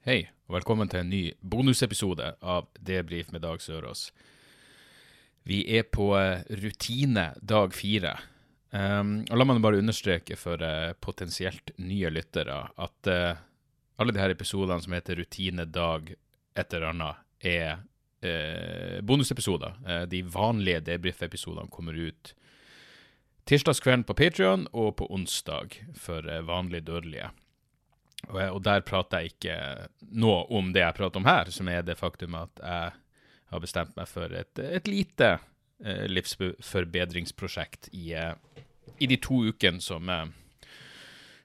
Hei, og velkommen til en ny bonusepisode av Debrif med Dag Sørås. Vi er på eh, rutine dag fire. Um, og La meg bare understreke for uh, potensielt nye lyttere at uh, alle de her episodene som heter Rutine dag et annet, er uh, bonusepisoder. de vanlige debrif-episodene kommer ut tirsdagskvelden på Patrion og på onsdag for vanlige dødelige. Og, og, der prater jeg ikke noe om det jeg prater om her, som er det faktum at jeg har bestemt meg for et, et lite eh, livsforbedringsprosjekt i, eh, i, de to ukene som, eh,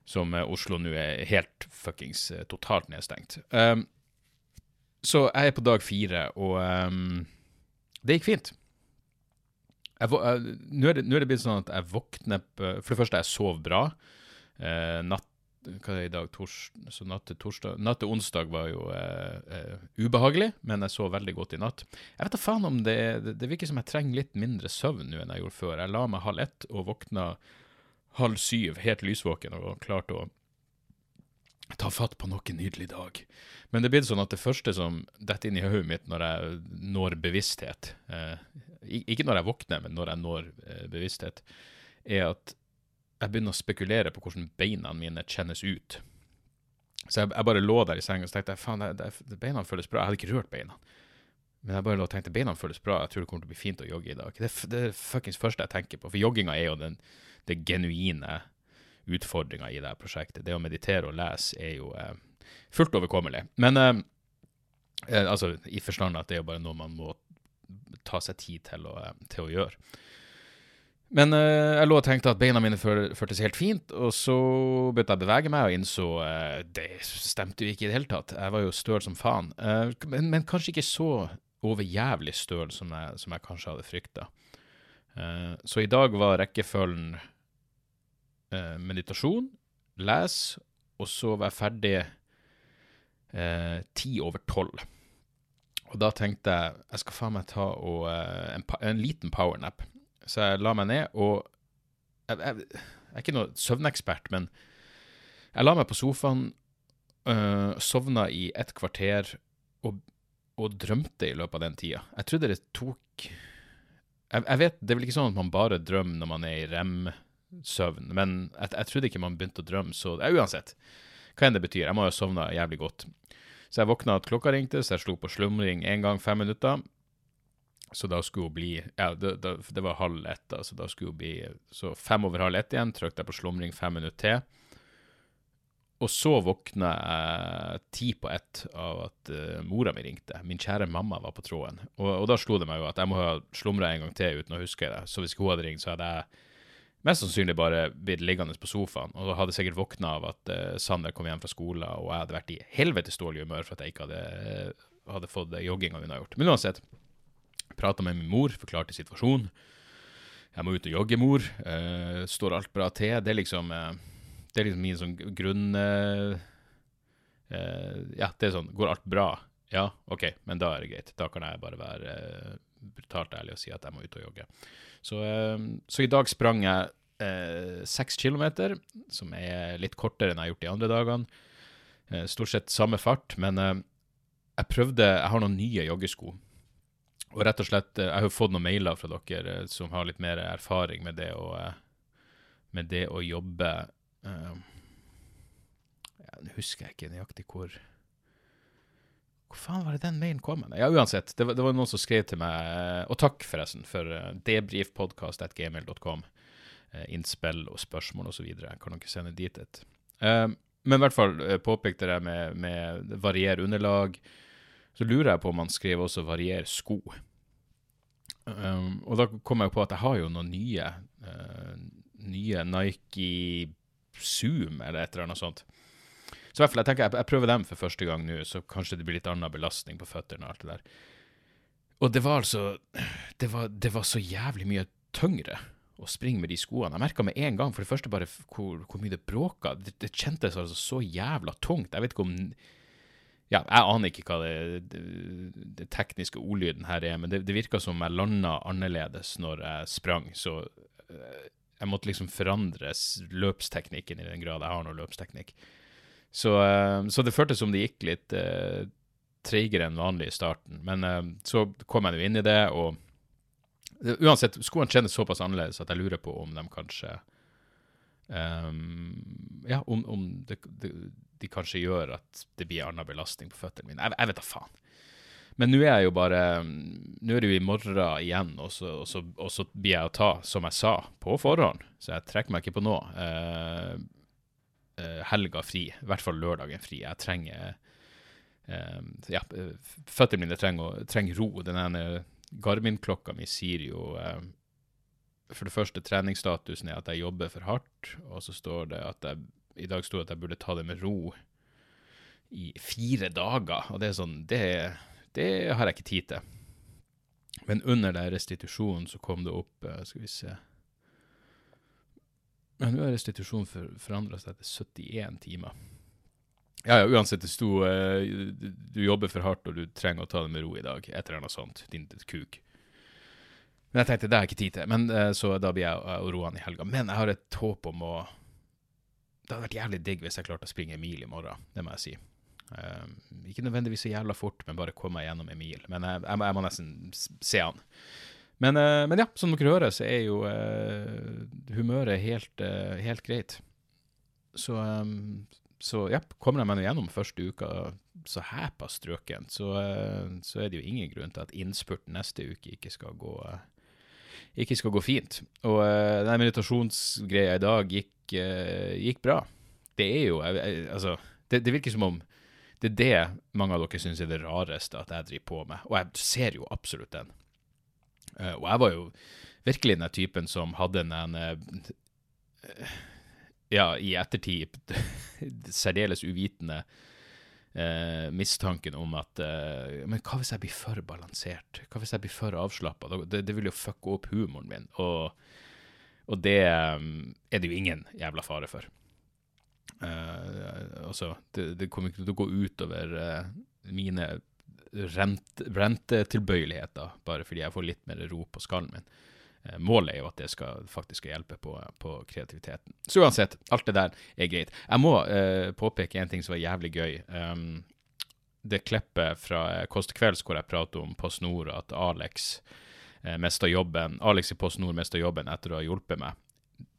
som Oslo nå er helt fuckings eh, totalt nedstengt. Um, så jeg er på dag fire, og um, det gikk fint. Nå, er er det blitt sånn at jeg våkner For det første, jeg sov bra. Eh, natt hva er det i dag? Tors, så natt til, torsdag, natt til onsdag var jo eh, eh, ubehagelig, men jeg så veldig godt i natt. Jeg vet da faen om det, det, det virker som jeg trenger litt mindre søvn nå enn jeg gjorde før. Jeg la meg halv ett og våkna halv syv, helt lysvåken, og klarte å ta fatt på nok en nydelig dag. Men det blir sånn at det første som detter inn i hodet mitt når jeg når bevissthet, eh, ikke når jeg våkner, men når jeg når eh, bevissthet, er at jeg begynner å spekulere på hvordan beina mine kjennes ut. Så jeg, jeg bare lå der i senga og tenkte faen, det, beina føles bra. Jeg hadde ikke rørt beina. Men jeg bare lå og tenkte beina føles bra, jeg tror det kommer til å bli fint å jogge i dag. Det, er det fuckings første jeg tenker på. For jogginga er jo den den genuine utfordringa i det her prosjektet. Det å meditere og lese er jo eh, fullt overkommelig. Men eh, eh, altså i forstand at det er jo bare noe man må ta seg tid til å, eh, til å gjøre. Men uh, jeg lå og tenkte at beina mine føltes helt fint, og så begynte jeg å bevege meg og innså uh, det stemte jo ikke i det hele tatt. Jeg var jo støl som faen. Uh, men, men, kanskje ikke så overjævlig støl som jeg, som jeg kanskje hadde frykta. så i dag var rekkefølgen meditasjon, les, og så var jeg ferdig ti over tolv. Og da tenkte jeg jeg skal faen meg ta og, en, en liten powernap. Så jeg la meg ned, og jeg, jeg, jeg er ikke noen søvnekspert, men jeg la meg på sofaen, øh, sovna i et kvarter og, og, drømte i løpet av den tida. Jeg trodde det tok jeg, jeg, vet, Det er vel ikke sånn at man bare drømmer når man er i rem-søvn, men jeg, jeg, trodde ikke man begynte å drømme så ja, Uansett, hva enn det betyr, jeg må ha sovna jævlig godt. Så jeg våkna at klokka ringte, så jeg slo på slumring én gang fem minutter. Så da skulle hun bli Ja, det, det, det var halv ett, da, så da skulle hun bli Så fem over halv ett igjen, trykte jeg på slumring fem minutter til. Og så våkna jeg ti på ett av at uh, mora mi ringte. Min kjære mamma var på tråden. Og, og da slo det meg jo at jeg må ha slumra en gang til uten å huske det. Så hvis hun hadde ringt, så hadde jeg mest sannsynlig bare blitt liggende på sofaen. Og da hadde jeg sikkert våkna av at uh, Sander kom hjem fra skolen, og jeg hadde vært i helvetes dårlig humør for at jeg ikke hadde, uh, hadde fått jogginga unnagjort. Men uansett. Prata med min mor, forklarte situasjonen. Jeg må ut og jogge, mor. Uh, står alt bra til? Det er liksom, uh, det er liksom min sånn grunn... Uh, ja, det er sånn Går alt bra? Ja, OK, men da er det greit. Da kan jeg bare være brutalt ærlig og si at jeg må ut og jogge. Så, så i dag sprang jeg seks kilometer, som er litt kortere enn jeg har gjort de andre dagene. stort sett samme fart, men jeg prøvde Jeg har noen nye joggesko og rett og slett, eh, Jeg har fått noen mailer fra dere eh, som har litt mer erfaring med det å, eh, med det å jobbe Nå husker jeg ikke nøyaktig hvor Hvor faen var det den mailen kom? Ja, uansett. Det var, det var noen som skrev til meg Og takk, forresten, for debrifpodkast.gmail.com. Innspill og spørsmål osv. Kan dere sende dit et. Men i hvert fall påpekte det med, med varier underlag. Så lurer jeg på om han skriver også 'varier sko'. Um, og da kom jeg på at jeg har jo noen nye, uh, nye Nike Zoom eller et eller annet sånt. Så i hvert fall, jeg tenker jeg, jeg prøver dem for første gang nå, så kanskje det blir litt annen belastning på føttene og alt det der. Og det var altså Det var, det var så jævlig mye tyngre å springe med de skoene. Jeg merka med en gang, for det første bare hvor, hvor mye det bråka. Det, det kjentes altså så jævla tungt. Jeg vet ikke om ja, jeg aner ikke hva det, det, det tekniske ordlyden her er, men det, det virka som jeg landa annerledes når jeg sprang, så uh, jeg måtte liksom forandre løpsteknikken i den grad jeg har noe løpsteknikk. Så, uh, så, det føltes som det gikk litt uh, treigere enn vanlig i starten. Men uh, så kom jeg jo inn i det, og uansett, skoene kjennes såpass annerledes at jeg lurer på om de kanskje um, Ja, om, om det, de kanskje gjør at det blir annen belastning på føttene mine. Jeg, jeg vet da faen. Men nå er jeg jo bare Nå er det jo i morgen igjen, og så, og, så, og så, blir jeg å ta, som jeg sa, på forhånd. Så jeg trekker meg ikke på nå. Uh, uh, helga fri, i hvert fall lørdagen fri. Jeg trenger uh, Ja, føttene mine trenger, trenger ro. Den ene Garmin-klokka mi sier jo For det første, treningsstatusen er at jeg jobber for hardt, og så står det at jeg I dag sto at jeg burde ta det med ro i fire dager, og det er sånn Det det har jeg ikke tid til. Men under der restitusjonen så kom det opp uh, Skal vi se ja, nå har restitusjonen for, forandra seg til 71 timer. Ja, ja, uansett, det sto uh, du, jobber for hardt, og du trenger å ta det med ro i dag. Et eller annet sånt. Din kuk. Men jeg tenkte det har jeg ikke tid til, men uh, så da blir jeg uh, roende i helga. Men jeg har et håp om å Det hadde vært jævlig digg hvis jeg klarte å springe en mil i morgen, det må jeg si. Um, ikke nødvendigvis så jævla fort, men bare komme meg gjennom en mil. Men jeg, jeg, jeg, må nesten se han. Men, uh, men, ja, som dere hører, så er jo humøret helt, helt, greit. Så, um, så ja, kommer jeg meg gjennom første uka så hæpa strøken, så, så, er det jo ingen grunn til at innspurt neste uke ikke skal gå, ikke skal gå fint. Og den meditasjonsgreia i dag gikk, gikk bra. Det er jo jeg, jeg, Altså, det, det virker som om det er det mange av dere syns er det rareste at jeg driver på med, og jeg ser jo absolutt den. Uh, og jeg var jo virkelig den typen som hadde en uh, Ja, i ettertid særdeles uvitende uh, mistanken om at Men hva hvis jeg blir for balansert? Hva hvis jeg blir for avslappa? Det, det, vil jo fucke opp humoren min, og, og det um, er det jo ingen jævla fare for. Uh, altså, det, det, kommer ikke til å gå utover uh, mine rent, rentetilbøyeligheter, bare fordi jeg får litt mer ro på skallen min. Uh, målet er jo at det skal, faktisk skal hjelpe på, på, kreativiteten. Så uansett, alt det der er greit. Jeg må påpeke en ting som var jævlig gøy. Um, det klippet fra Kåss til kvelds hvor jeg prater om PostNord, at Alex eh, mista jobben. Alex i PostNord mista jobben etter å ha hjulpet meg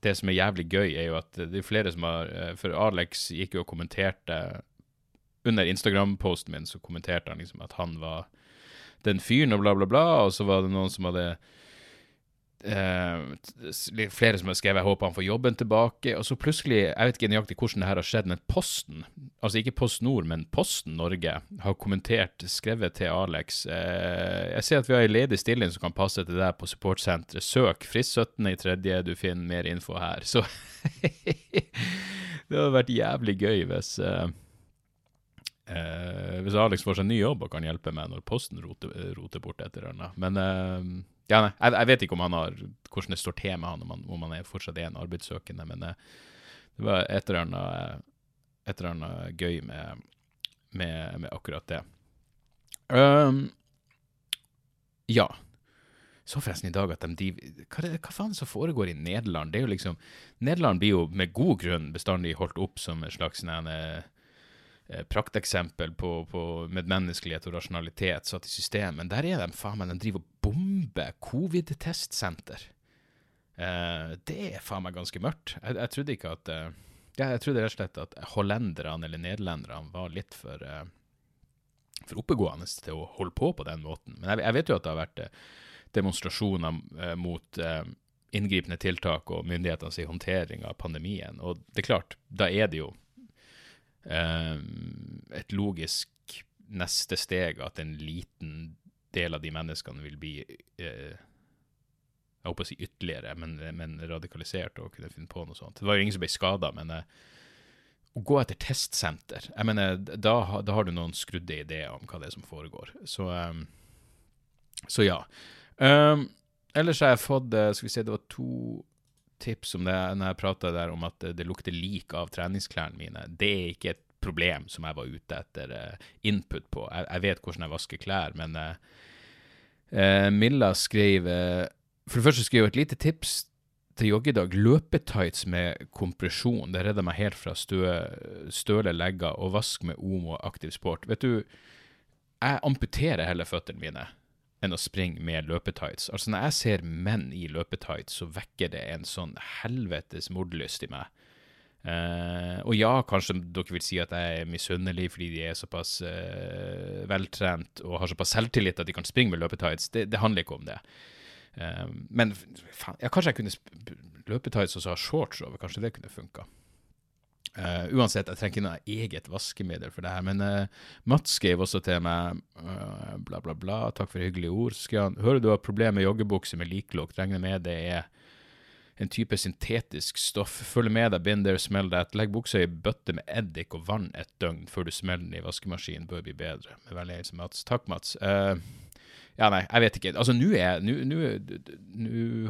det som er jævlig gøy, er jo at det er flere som har eh, For Alex gikk jo og kommenterte Under Instagram-posten min så kommenterte han liksom at han var den fyren og bla, bla, bla, og så var det noen som hadde Uh, flere som har skrevet 'jeg håper han får jobben tilbake'. Og så plutselig, jeg vet ikke nøyaktig hvordan det her har skjedd, men Posten, altså ikke Post Nord, men Posten Norge, har kommentert, skrevet til Alex uh, 'Jeg ser at vi har en ledig stilling som kan passe til deg på supportsenteret. Søk frist 17. i tredje, du finner mer info her'. Så det hadde vært jævlig gøy hvis uh, hvis Alex får seg en ny jobb og kan hjelpe meg når Posten roter, roter bort et eller annet. Men ja, nei, jeg, jeg, vet ikke om han har, hvordan det står til med han, om han, om han er fortsatt er en arbeidssøkende, men eh, det var et eller annet, annet gøy med, med, med akkurat det. Um, ja. Så forresten i dag at de hva, hva faen som foregår i Nederland? Det er jo liksom, Nederland blir jo med god grunn bestandig holdt opp som en slags nene, Eh, prakteksempel på, på medmenneskelighet og rasjonalitet satt i system, men der er de faen meg, de driver og bomber covid-testsenter. Eh, det er faen meg ganske mørkt. Jeg, jeg trodde ikke at eh, Jeg trodde rett og slett at hollenderne eller nederlenderne var litt for, eh, for oppegående til å holde på på den måten. Men jeg, jeg vet jo at det har vært demonstrasjoner mot inngripende tiltak og myndighetenes håndtering av pandemien. Og det er klart, da er det jo Eh, et logisk neste steg at en liten del av de menneskene vil bli eh, jeg håper å si ytterligere, men, men, radikalisert og kunne finne på noe sånt. Det var jo ingen som ble skada, men eh, å gå etter testsenter jeg mener, da, da, har du noen skrudde ideer om hva det er som foregår. Så, så ja. Um, ellers har jeg fått skal vi se, det var to tips om det når jeg prata der om at det lukter lik av treningsklærne mine. Det er ikke et problem som jeg var ute etter uh, input på. Jeg, jeg, vet hvordan jeg vasker klær, men uh, uh, Milla skrev For det første skrev hun et lite tips til joggedag løpetights med kompresjon. Det redder meg helt fra stø, støle legger og vask med Omo aktiv sport. Vet du, jeg amputerer heller føttene mine enn å springe med løpetights. Altså Når jeg ser menn i løpetights, så vekker det en sånn helvetes mordlyst i meg. Uh, og ja, kanskje dere vil si at jeg er misunnelig fordi de er såpass uh, veltrent og har såpass selvtillit at de kan springe med løpetights. Det, det handler ikke om det. Uh, men faen, ja, kanskje jeg kunne løpetights og så ha shorts over. Kanskje det kunne funka. Uh, uansett, jeg trenger ikke noe eget vaskemiddel for det her. Men uh, Mats skrev også til meg uh, bla, bla, bla, takk for hyggelige ord. Skrev han hører du har problemer med joggebukse med liklukt, regner med det er en type syntetisk stoff. Følg med deg, bind there, smell that. Legg buksa i bøtte med eddik og vann et døgn før du smeller den i vaskemaskinen. Bør bli bedre. Med vennlig hilsen Mats. Takk, Mats. Ja, nei, jeg vet ikke. Altså, nå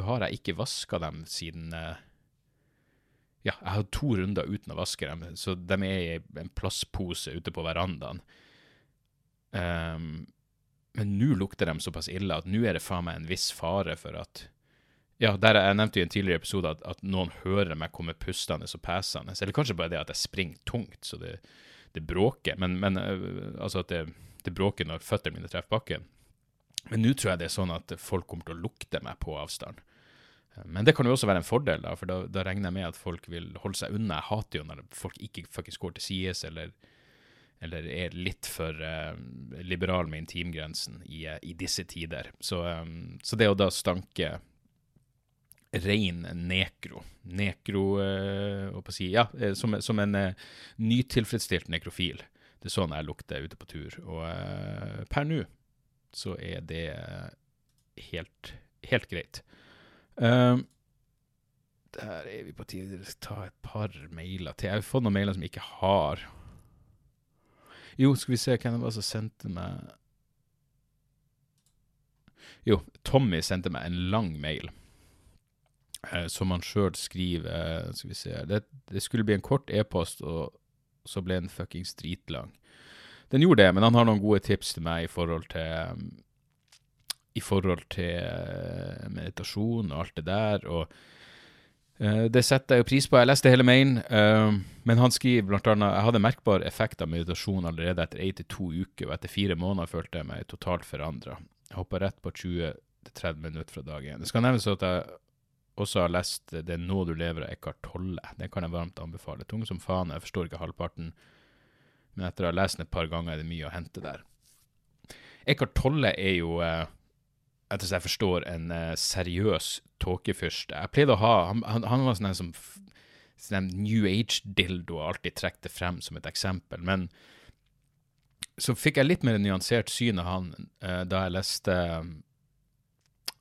har jeg ikke vaska dem siden uh, Ja, jeg har to runder uten å vaske dem, så de er i en plastpose ute på verandaen. Um, men nå lukter de såpass ille at nå er det faen meg en viss fare for at ja, der jeg nevnte i en tidligere episode at, at noen hører meg komme pustende og pesende. Eller kanskje bare det at jeg springer tungt, så det, det bråker. Men, men uh, altså at det, det, bråker når føttene mine treffer bakken. Men nå tror jeg det er sånn at folk kommer til å lukte meg på avstand. Uh, men det kan jo også være en fordel, da, for da, da, regner jeg med at folk vil holde seg unna. Jeg hater jo når folk ikke faktisk går til sides, eller, eller er litt for uh, liberal med intimgrensen i, i disse tider. Så, um, så det å da stanke rein nekro. Nekro uh, si, Ja, som, som en uh, nytilfredsstilt nekrofil. Det er sånn jeg lukter ute på tur. Og uh, per nå så er det helt, helt greit. Uh, der er vi på tide til å ta et par mailer til. Jeg har fått noen mailer som jeg ikke har. Jo, skal vi se hvem det var som sendte meg Jo, Tommy sendte meg en lang mail eh, som han sjøl skriver eh, Skal vi se det, det, skulle bli en kort e-post, og så ble den fuckings dritlang. Den gjorde det, men han har noen gode tips til meg i forhold til I forhold til eh, meditasjon og alt det der. og Uh, det setter jeg jo pris på. Jeg leste hele mailen, uh, men han skriver annet jeg hadde merkbar effekt av meditasjon allerede etter én til to uker, og etter fire måneder følte jeg meg totalt forandra. Jeg hoppa rett på 20-30 minutter fra dag én. Det skal nevnes at jeg også har lest 'Det er nå du lever' av Eckhart Tolle. Den kan jeg varmt anbefale. Tung som faen, jeg forstår ikke halvparten, men etter å ha lest den et par ganger er det mye å hente der. Eckhart Tolle er jo, eh, etter som jeg forstår, en uh, seriøs tåkefyrste. Jeg pleide å ha Han, han, han var sånn en som sånn New Age-dildo alltid trekte frem som et eksempel. Men så fikk jeg litt mer nyansert syn av han uh, da jeg leste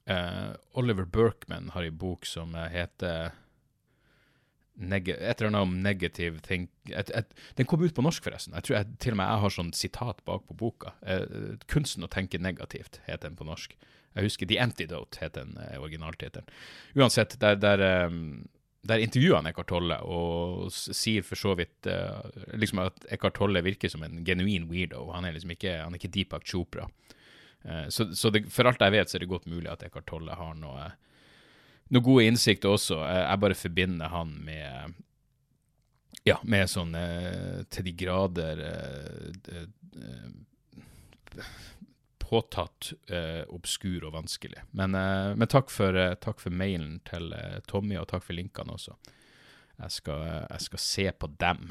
Uh, Oliver Berkman har en bok som heter et eller annet om negative think et, et, Den kom ut på norsk, forresten. Jeg tror jeg, til og med jeg har sånn sitat bak på boka. Eh, 'Kunsten å tenke negativt' heter den på norsk. Jeg husker 'The Antidote' heter den uh, originaltittelen. Uansett, der, der, um, der intervjuer han Eckhart Tolle og sier for så vidt liksom at Eckhart Tolle virker som en genuin weirdo. Han er liksom ikke, han er ikke Deepak Chopra. Eh, så, så det, for alt jeg vet, så er det godt mulig at Eckhart Tolle har noe, noe gode innsikt også. Eh, jeg bare forbinder han med ja, med sånn eh, til de grader påtatt obskur og vanskelig. Men, men takk, for, takk, for, mailen til Tommy, og takk for linkene også. Jeg skal, jeg skal se på dem.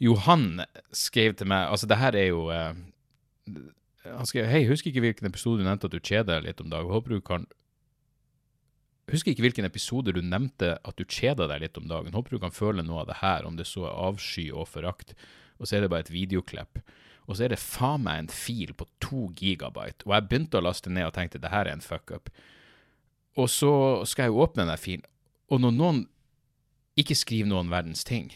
Johan skrev til meg Altså, det her er jo han skrev hei, husker ikke hvilken episode du nevnte at du kjeder deg litt om dagen. Håper du kan Husker ikke hvilken episode du nevnte at du kjeder deg litt om dagen. Håper du kan føle noe av det her, om det så er avsky og forakt. Og så er det bare et videoklipp. Og så er det faen meg en fil på to gigabyte. Og jeg begynte å laste ned og tenkte det her er en fuckup. Og så skal jeg jo åpne den filen, og når noen ikke skriver noen verdens ting,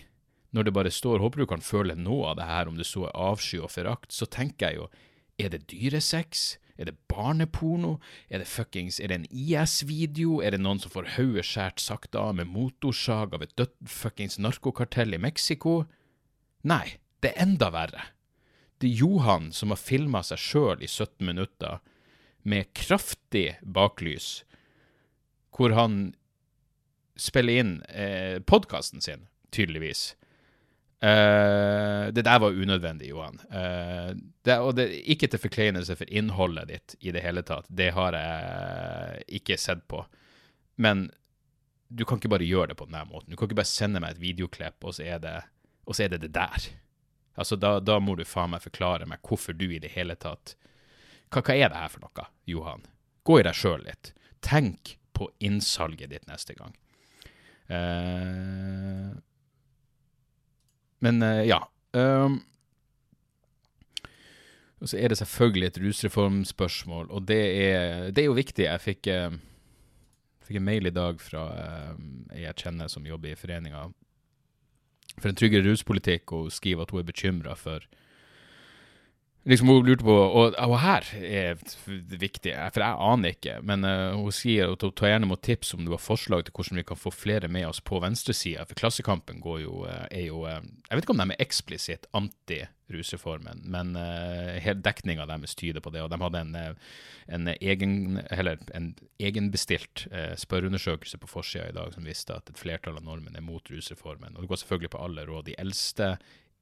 når det bare står 'håper du kan føle noe av det her', om det så er avsky og forakt, så tenker jeg jo er det dyresex? Er det barneporno? Er det fuckings Er det en IS-video? Er det noen som får hodet skåret sakte av med motorsag av et dødt fuckings narkokartell i Mexico? Nei, det er enda verre. Johan som har filma seg sjøl i 17 minutter med kraftig baklys, hvor han spiller inn eh, podkasten sin, tydeligvis. Uh, det der var unødvendig, Johan. Uh, det, og det, ikke til forkleinelse for innholdet ditt i det hele tatt. Det har jeg ikke sett på. Men du kan ikke bare gjøre det på denne måten. Du kan ikke bare sende meg et videoklipp, og så er det, og så er det, det der. Altså, da, da, må du faen meg forklare meg hvorfor du i det hele tatt Hva, hva er det her for noe, Johan? Gå i deg sjøl litt. Tenk på innsalget ditt neste gang. Uh, men uh, ja. Um, og så er det selvfølgelig et rusreformspørsmål, og det er, det er jo viktig. Jeg fikk, uh, fikk, en mail i dag fra ei jeg kjenner som jobber i foreninga for en tryggere ruspolitikk, og skriver at hun er bekymra for Liksom Hun lurte på Og, og her er det viktig, for jeg aner ikke, men uh, hun sier at hun tar gjerne mot tips om du har forslag til hvordan vi kan få flere med oss på venstresida. For Klassekampen går jo, uh, er jo uh, Jeg vet ikke om de er eksplisitt anti-rusreformen, men uh, dekninga deres tyder på det. Og de hadde en, en, egen, eller en egenbestilt spørreundersøkelse på forsida i dag som viste at et flertall av nordmenn er mot rusreformen. Og det går selvfølgelig på alle råd. De eldste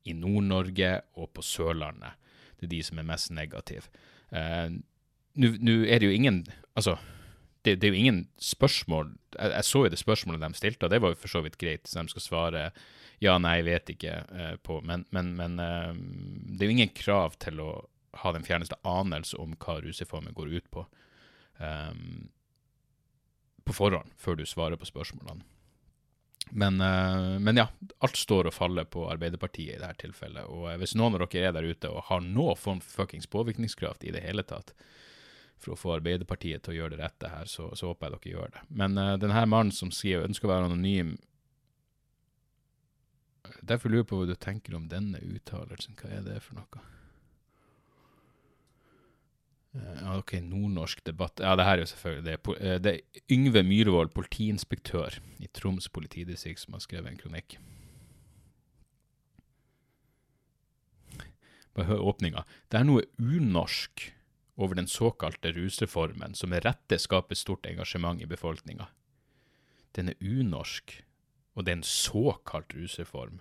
i Nord-Norge og på Sørlandet det er de som er mest negative. Uh, Nå er det jo ingen Altså, det, det, er jo ingen spørsmål jeg, jeg, så jo det spørsmålet de stilte, og det var jo for så vidt greit, så de skal svare ja, nei, jeg vet ikke uh, på. Men, men, men uh, det er jo ingen krav til å ha den fjerneste anelse om hva rusreformen går ut på. Um, på forhånd, før du svarer på spørsmålene. Men, uh, men, ja, alt står og faller på Arbeiderpartiet i dette tilfellet. Og uh, hvis noen av dere er der ute og har noe form for fuckings påvirkningskraft i det hele tatt for å få Arbeiderpartiet til å gjøre det rette her, så, så håper jeg dere gjør det. Men uh, denne mannen som skriver, ønsker å være anonym Derfor lurer jeg på hva du tenker om denne uttalelsen. Hva er det for noe? Eh, ok, nordnorsk debatt. Ja, det her er jo selvfølgelig det. Eh, det er Yngve Myhrvold, politiinspektør i Troms politidistrikt, som har skrevet en kronikk. Bare hør åpninga. Det er noe unorsk over den såkalte rusreformen som med rette skaper stort engasjement i befolkninga. Den er unorsk, og det er en såkalt rusreform.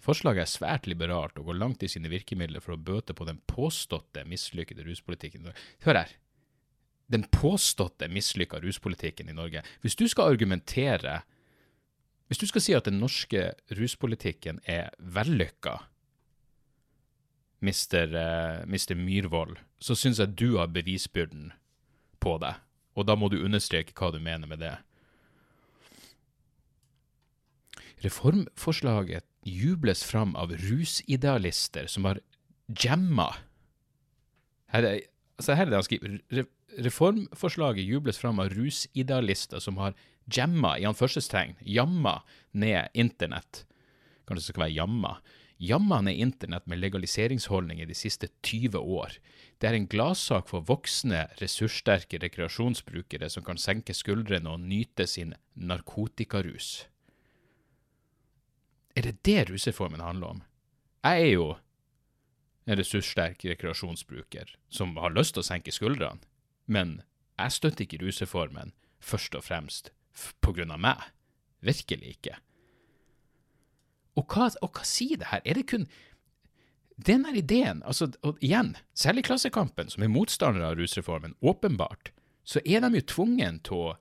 Forslaget er svært liberalt og går langt i sine virkemidler for å bøte på den påståtte mislykkede ruspolitikken. Hør her. Den påståtte mislykka ruspolitikken i Norge. Hvis du skal argumentere Hvis du skal si at den norske ruspolitikken er vellykka, mister, Uh, mister Myhrvold, så syns jeg du har bevisbyrden på det. Og da må du understreke hva du mener med det. Reformforslaget jubles fram av rusidealister som har jamma her er, altså her er det han skriver. Reformforslaget jubles fram av rusidealister som har jamma, i anførselstegn, jamma ned internett. Kanskje det skal være jamma. Jamma ned internett med legaliseringsholdninger de siste 20 år. Det er en gladsak for voksne, ressurssterke rekreasjonsbrukere som kan senke skuldrene og nyte sin narkotikarus. Er det det rusreformen handler om? Jeg er jo en ressurssterk rekreasjonsbruker som har lyst til å senke skuldrene, men jeg støtter ikke rusreformen først og fremst på grunn av meg. Virkelig ikke. Og hva, og hva sier det her? Er det kun Den der ideen, altså, og igjen, særlig Klassekampen, som er motstandere av rusreformen, åpenbart, så er de jo tvungen til å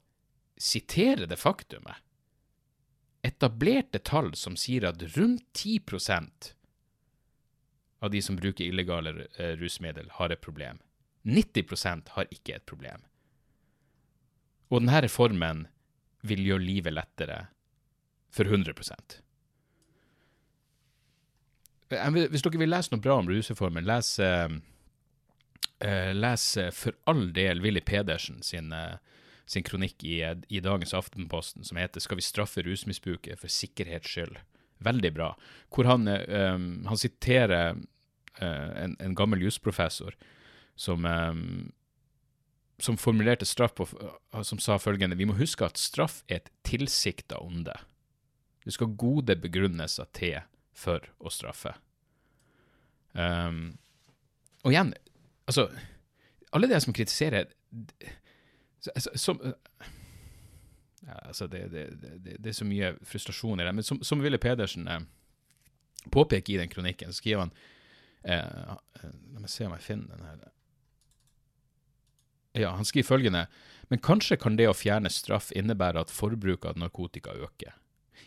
sitere det faktumet etablerte tall som sier at rundt 10% av de som bruker illegale rusmidler, har et problem. 90% har ikke et problem. Og denne reformen vil gjøre livet lettere for 100% Hvis dere vil lese noe bra om rusreformen, les, uh, les for all del Willy Pedersen sin sin kronikk i, i dagens Aftenposten som heter 'Skal vi straffe rusmisbruket for sikkerhets skyld'? Veldig bra. Hvor han, um, han siterer uh, en, en, gammel jusprofessor som, um, som formulerte straff på, uh, som sa følgende Vi må huske at straff er et tilsikta onde. Det skal gode begrunnelser til for å straffe. Um, og igjen, altså Alle de som kritiserer som ja, altså det, det, det, det, er så mye frustrasjon i det. Men som, som Ville Pedersen eh, påpeker i den kronikken, så skriver han eh, eh, La meg se om jeg finner den her. Ja, Han skriver følgende Men kanskje kan det å fjerne straff innebære at forbruket av narkotika øker.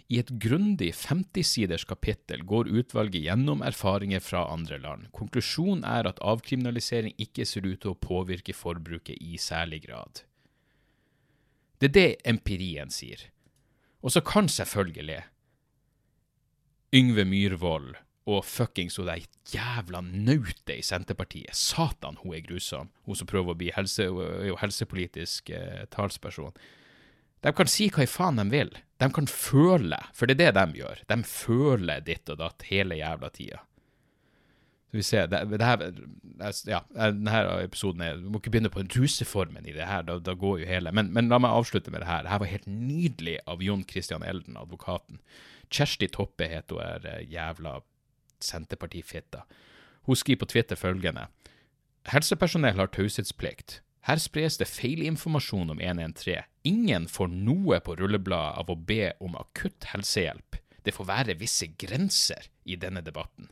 I et grundig 50-siders kapittel går utvalget gjennom erfaringer fra andre land. Konklusjonen er at avkriminalisering ikke ser ut til å påvirke forbruket i særlig grad. Det er det empirien sier. Og så kan selvfølgelig Yngve Myhrvold og fuckings hun der jævla nautet i Senterpartiet. Satan, hun er grusom. Hun som prøver å bli helse, helsepolitisk eh, talsperson. De kan si hva i faen de vil. De kan føle, for det er det de gjør. De føler ditt og datt hele jævla tida. Så vi ser, det, det her, ja, denne episoden er, Du må ikke begynne på ruseformen i det her, da, da går jo hele men, men, la meg avslutte med det her. Det her var helt nydelig av Jon Christian Elden, advokaten. Kjersti Toppe heter hun er eh, jævla Senterpartifitta. Hun skriver på Twitter følgende. Helsepersonell har taushetsplikt. Her spres det feilinformasjon om 113. Ingen får noe på rullebladet av å be om akutt helsehjelp. Det får være visse grenser i denne debatten.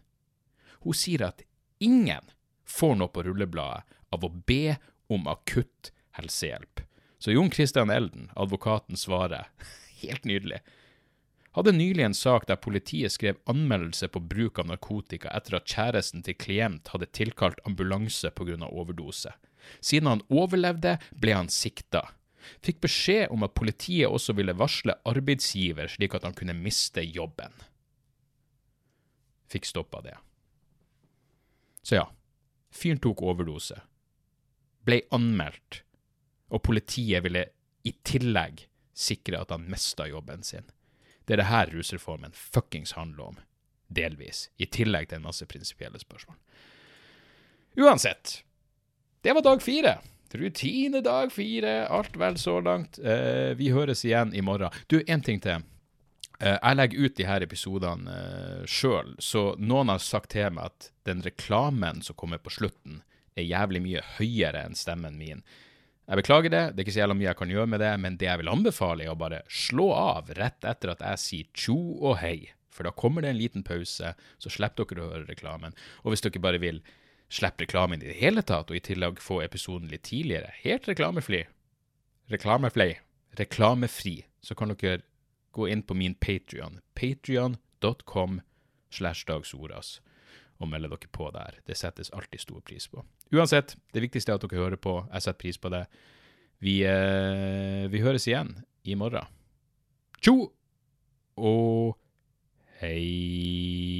Hun sier at ingen får noe på rullebladet av å be om akutt helsehjelp. Så Jon Christian Elden, advokaten, svarer helt nydelig. Hadde nylig en sak der politiet skrev anmeldelse på bruk av narkotika etter at kjæresten til klient hadde tilkalt ambulanse pga. overdose. Siden han overlevde, ble han sikta. Fikk beskjed om at politiet også ville varsle arbeidsgiver, slik at han kunne miste jobben. Fikk stoppa det. Så ja, fyren tok overdose. Ble anmeldt, og politiet ville i tillegg sikre at han mista jobben sin. Det er det her rusreformen fuckings handler om. Delvis. I tillegg til en masse prinsipielle spørsmål. Uansett, det var dag fire. Rutine dag fire. Alt vel så langt. Eh, vi høres igjen i morgen. Du, én ting til. Eh, jeg legger ut de her episodene eh, sjøl, så noen har sagt til meg at den reklamen som kommer på slutten, er jævlig mye høyere enn stemmen min. Jeg beklager det, det er ikke så jævla mye jeg kan gjøre med det, men det jeg vil anbefale, er å bare slå av rett etter at jeg sier tjo og hei. For da kommer det en liten pause, så slipper dere å høre reklamen. Og hvis dere bare vil slippe reklamen i det hele tatt, og i tillegg få episoden litt tidligere, helt reklamefri, reklamefri, reklamefri, så kan dere gå inn på min Patrion, patrion.com slash dagsordas, og melde dere på der. Det settes alltid stor pris på. Uansett, det viktigste er at dere hører på. Jeg setter pris på det. Vi, eh, vi høres igjen i morgen. Tjo og hei.